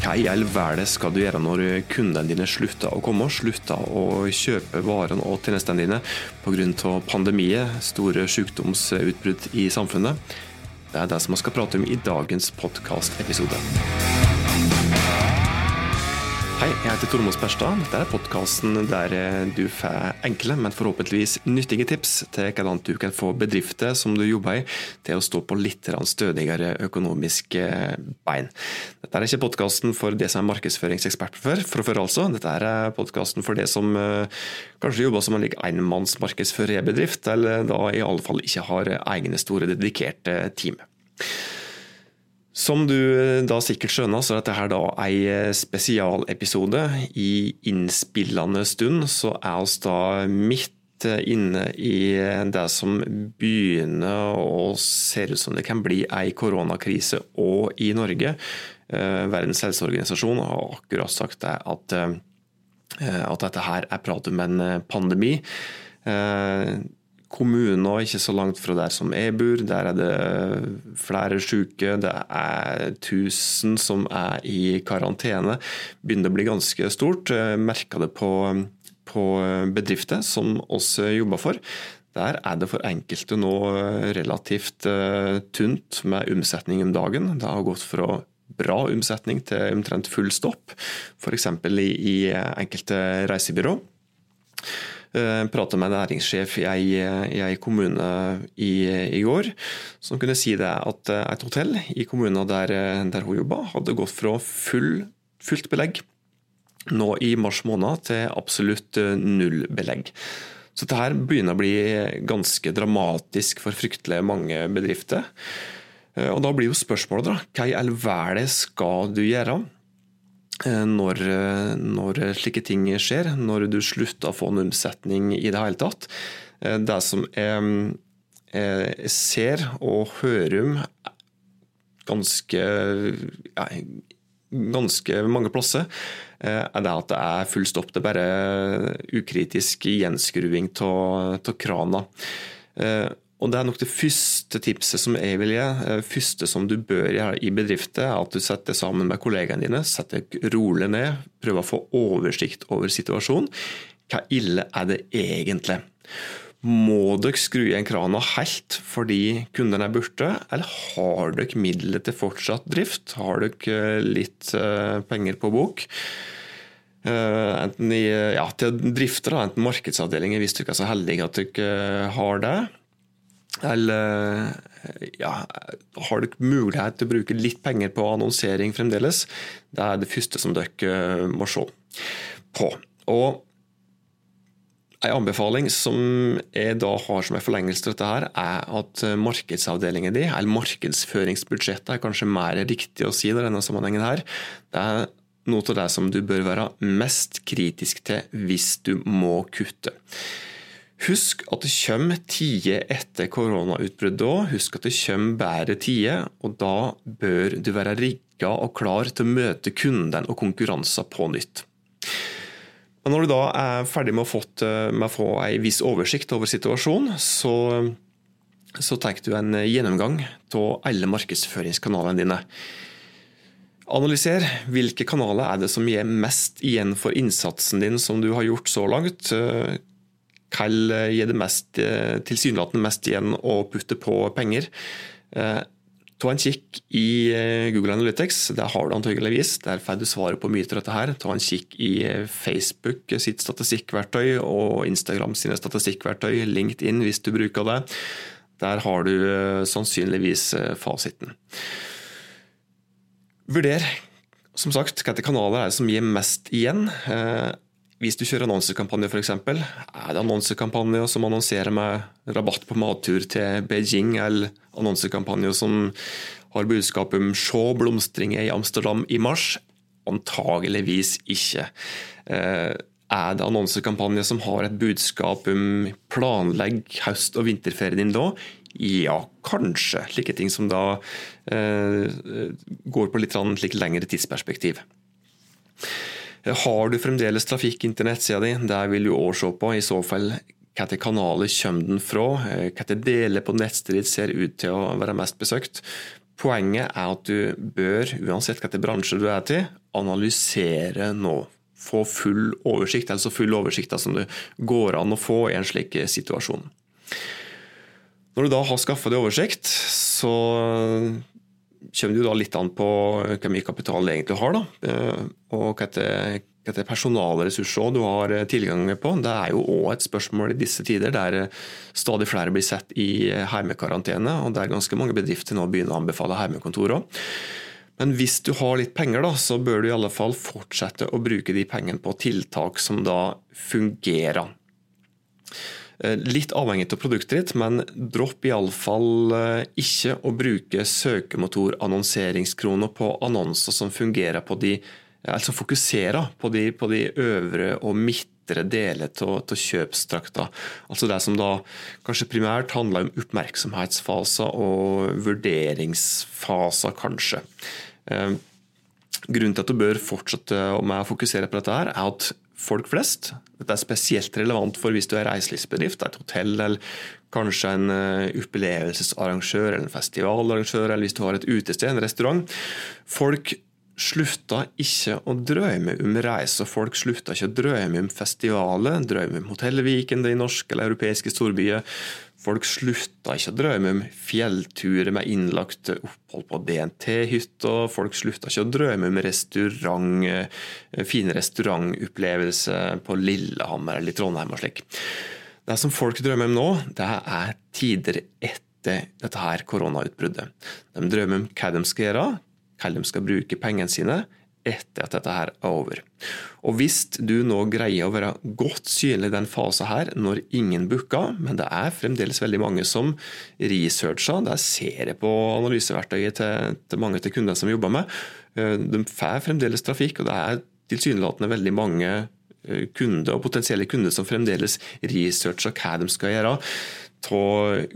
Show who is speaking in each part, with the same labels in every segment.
Speaker 1: Hva i all verden skal du gjøre når kundene dine slutter å komme, slutter å kjøpe varene og tjenestene dine pga. pandemier, store sykdomsutbrudd i samfunnet? Det er det som vi skal prate om i dagens podkastepisode. Hei, jeg heter Tormod Sperstad. Dette er podkasten der du får enkle, men forhåpentligvis nyttige tips til hvordan du kan få bedrifter som du jobber i, til å stå på litt stødigere økonomiske bein. Dette er ikke podkasten for det som er markedsføringsekspert for, for altså. Dette er podkasten for det som kanskje jobber som en like enmannsmarkedsførerbedrift, eller da i alle fall ikke har egne store dedikerte team. Som du eh, da sikkert skjønner, så er dette her da ei eh, spesialepisode. I innspillende stund så er vi da midt eh, inne i det som begynner å se ut som det kan bli ei koronakrise òg i Norge. Verdens helseorganisasjon har akkurat sagt at, at dette her er prat om en pandemi kommuner ikke så langt fra der som jeg bor. Der er det flere syke. Det er 1000 som er i karantene. Begynner å bli ganske stort. Merka det på, på bedrifter som oss jobber for. Der er det for enkelte nå relativt uh, tynt med omsetning om dagen. Det har gått fra bra omsetning til omtrent full stopp, f.eks. I, i enkelte reisebyrå. Eh, prata med en næringssjef i ei, kommune i, i, går, som kunne si det at eh, et hotell i kommunen der, der hun jobba, hadde gått fra full, fullt belegg nå i mars måned til absolutt eh, null belegg. Så dette begynner å bli ganske dramatisk for fryktelig mange bedrifter. Og Da blir jo spørsmålet da, hva i all verden skal du gjøre? Eh, når, eh, når, slike ting skjer, når du slutter å få en omsetning i det hele tatt. Eh, det som jeg, jeg ser og hører om ganske, ja, ganske mange plasser, er det at det er full stopp. Det er bare ukritisk gjenskruving av krana. Og Det er nok det første tipset som jeg vil gi. Eh, første som du bør gjøre i bedrifter, er at du setter sammen med kollegaene dine, setter rolig ned, prøver å få oversikt over situasjonen. Hva ille er det egentlig? Må dere skru igjen krana helt fordi kundene er borte, eller har dere midler til fortsatt drift? Har dere eh, litt eh, penger på bok? Enten i, ja, til å enten markedsavdelinger hvis dere er så heldige at dere har det, eller ja, har dere mulighet til å bruke litt penger på annonsering fremdeles? Det er det første som dere må se på. Og en anbefaling som jeg da har som en forlengelse til dette, her, er at markedsavdelingen din, eller markedsføringsbudsjettet er kanskje mer riktig å si i denne sammenhengen her, det er noe av det som du bør være mest kritisk til hvis du må kutte. Husk at det kommer tider etter koronautbruddet òg. Husk at det kommer bedre tider, og da bør du være rigga og klar til å møte kundene og konkurranser på nytt. Men når du da er ferdig med å, fått, med å få en viss oversikt over situasjonen, så, så tar du en gjennomgang av alle markedsføringskanalene dine. Analyser hvilke kanaler er det som gir mest igjen for innsatsen din som du har gjort så langt. Hva gir det mest, eh, tilsynelatende mest igjen å putte på penger? Eh, ta en kikk i eh, Google Analytics, der har du antageligvis. Der får du svaret på mye av dette. her. Ta en kikk i Facebook sitt statistikkverktøy og Instagram sine statistikkverktøy, LinkedIn hvis du bruker det. Der har du sannsynligvis fasiten. Vurder som sagt, hvilke kanaler er det som gir mest igjen. Hvis du kjører annonsekampanje f.eks., er det annonsekampanjer som annonserer med rabatt på mattur til Beijing, eller annonsekampanjer som har budskap om 'se blomstringer i Amsterdam i mars'? Antageligvis ikke. Eh, er det annonsekampanjer som har et budskap om 'planlegg høst- og vinterferien din da'? Ja, kanskje. Slike ting som da eh, går på litt, litt lengre tidsperspektiv. Har du fremdeles trafikk inn til nettsida di, der vil du òg se på i så fall hvilke kanaler kommer den fra, hvilke deler på nettstedet ditt ser ut til å være mest besøkt. Poenget er at du bør, uansett hvilken bransje du er til, analysere nå. Få full oversikt, altså full oversikt som det går an å få i en slik situasjon. Når du da har skaffa deg oversikt, så kommer det jo da litt an på hvor mye kapital du egentlig har, da, og hva hvilke personalressurser du har tilgang på. Det er jo òg et spørsmål i disse tider, der stadig flere blir sett i heimekarantene, og der ganske mange bedrifter nå begynner å anbefale heimekontor òg. Men hvis du har litt penger, da, så bør du i alle fall fortsette å bruke de pengene på tiltak som da fungerer. Eh, litt avhengig av produktet ditt, men dropp iallfall eh, ikke å bruke søkemotorannonseringskroner på annonser som fungerer på de altså fokuserer på de, på de øvre og midtre deler av kjøpstrakta. Altså det som da kanskje primært handler om oppmerksomhetsfaser og vurderingsfaser, kanskje. Eh, grunnen til at du bør fortsette med å fokusere på dette, her, er at folk flest. Dette er spesielt relevant for hvis du er reiselivsbedrift, et hotell eller kanskje en eh, opplevelsesarrangør eller en festivalarrangør, eller hvis du har et utested, en restaurant. Folk slutta ikke å drømme om reise, folk slutta ikke å drømme om festivaler, drømme om hotellvikende i norske eller europeiske storbyer. Folk slutta ikke å drømme om fjellturer med innlagt opphold på DNT-hytta. Folk slutta ikke å drømme om restaurant, eh, fine restaurantopplevelser på Lillehammer eller Trondheim og slik. Det som folk drømmer om nå, det er tider etter dette her koronautbruddet. De drømmer om hva de skal gjøre, hva de skal bruke pengene sine etter at dette her er over. Og Hvis du nå greier å være godt synlig i den fasen her når ingen booker, men det er fremdeles veldig mange som researcher, det ser jeg på analyseverktøyet til, til mange av kundene som jobber med, eh, de får fremdeles trafikk, og det er tilsynelatende veldig mange eh, kunder og potensielle kunder som fremdeles researcher hva de skal gjøre av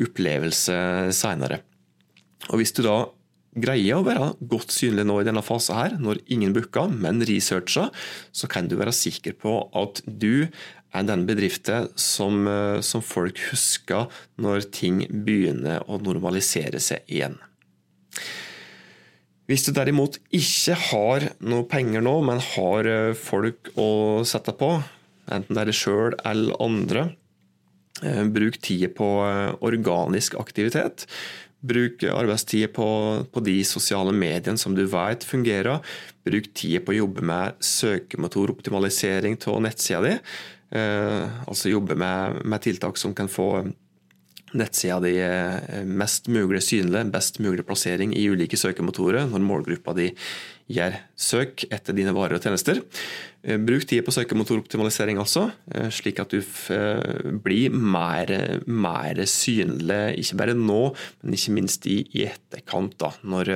Speaker 1: opplevelse senere. Og Hvis du da greier å være godt synlig nå i denne fasen her, når ingen booker, men researcher, så kan du være sikker på at du er den bedriften som, eh, som folk husker når ting begynner å normalisere seg igjen. Hvis du derimot ikke har noe penger nå, men har eh, folk å sette på, enten det er deg sjøl eller andre, eh, bruk tida på organisk aktivitet. Bruk arbeidstid på, på, de sosiale mediene som du vet fungerer. Bruk tid på å jobbe med søkemotoroptimalisering av nettsida di. Eh, altså jobbe med, med, tiltak som kan få nettsida di eh, mest mulig synlig, best mulig plassering i ulike søkemotorer når målgruppa di gjør søk etter dine varer og tjenester. Eh, bruk tid på søkemotoroptimalisering altså, slik at du blir mer, mer, synlig, ikke bare nå, men ikke minst i, i etterkant. da, når,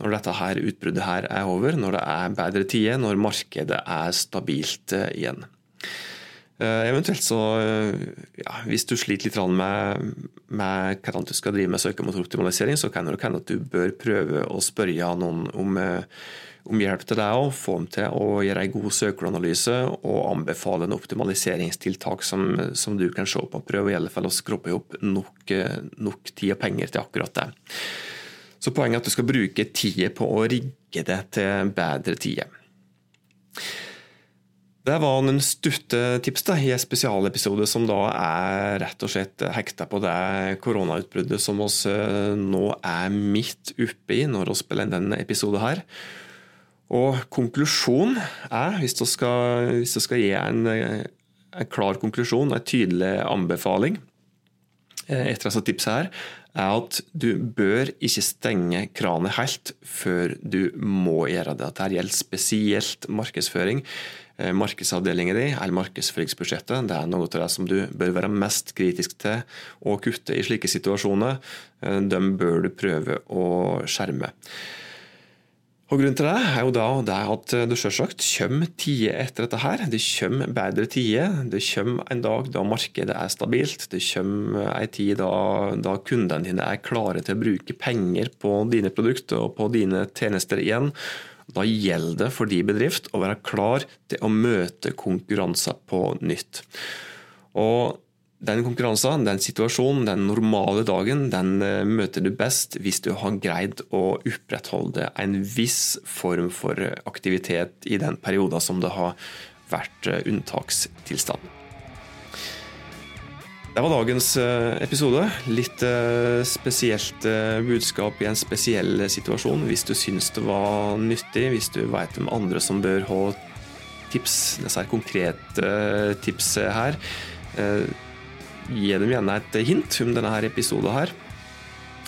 Speaker 1: når dette her utbruddet her er over, når det er bedre tider, når markedet er stabilt igjen. Eh, eventuelt så, eh, ja, Hvis du sliter litt med, med hva du skal drive med søkemotoroptimalisering, så kan det hende at du bør prøve å spørre noen om, eh, om hjelp til deg og få dem til å gjøre en god søkeranalyse og anbefale en optimaliseringstiltak som, som du kan se på. Prøv i alle fall å skroppe opp nok, nok tid og penger til akkurat det. Så Poenget er at du skal bruke tida på å rigge det til bedre tider. Det var noen stutte tips da, i en spesialepisode som da er rett og slett hekta på det koronautbruddet som vi eh, nå er midt oppe i når vi spiller denne episoden her. Og konklusjonen er, hvis du skal, hvis du skal gi en, en, klar konklusjon, en tydelig anbefaling eh, etter disse tipsene her, er at du bør ikke stenge kranet helt før du må gjøre det. Dette gjelder spesielt markedsføring. Eh, markedsavdelingen din eller markedsføringsbudsjettet. Det er noe av det som du bør være mest kritisk til å kutte i slike situasjoner. Dem de bør du prøve å skjerme. Og Grunnen til det er jo da det at det selvsagt kommer tider etter dette. her. Det kommer bedre tider. Det kommer en dag da markedet er stabilt. Det kommer en tid da, da kundene dine er klare til å bruke penger på dine produkter og på dine tjenester igjen. Da gjelder det for de bedrift å være klar til å møte konkurranser på nytt. Og den konkurransen, den situasjonen, den normale dagen, den eh, møter du best hvis du har greid å opprettholde en viss form for aktivitet i den perioden som det har vært eh, unntakstilstand. Det var dagens eh, episode. Litt spesielt budskap i en spesiell situasjon. Hvis du syns det var nyttig, hvis du vet om andre som bør ha tips, disse konkrete tips her gi dem gjerne et hint om denne episoden her.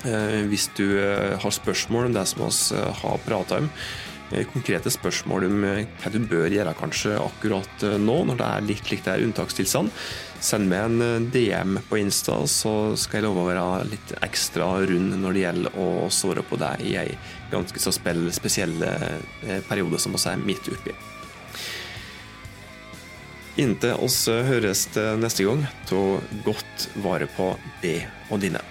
Speaker 1: Eh, hvis du eh, har spørsmål om det som vi eh, har prata om, konkrete spørsmål om hva du bør gjøre kanskje akkurat nå, når det er litt likt er unntakstilstand, send meg en DM på Insta, så skal jeg love å være litt ekstra rund når det gjelder å svare på deg i ei ganske så spesiell periode som vi er midt oppi. Inntil oss høres neste gang, ta godt vare på det og dine.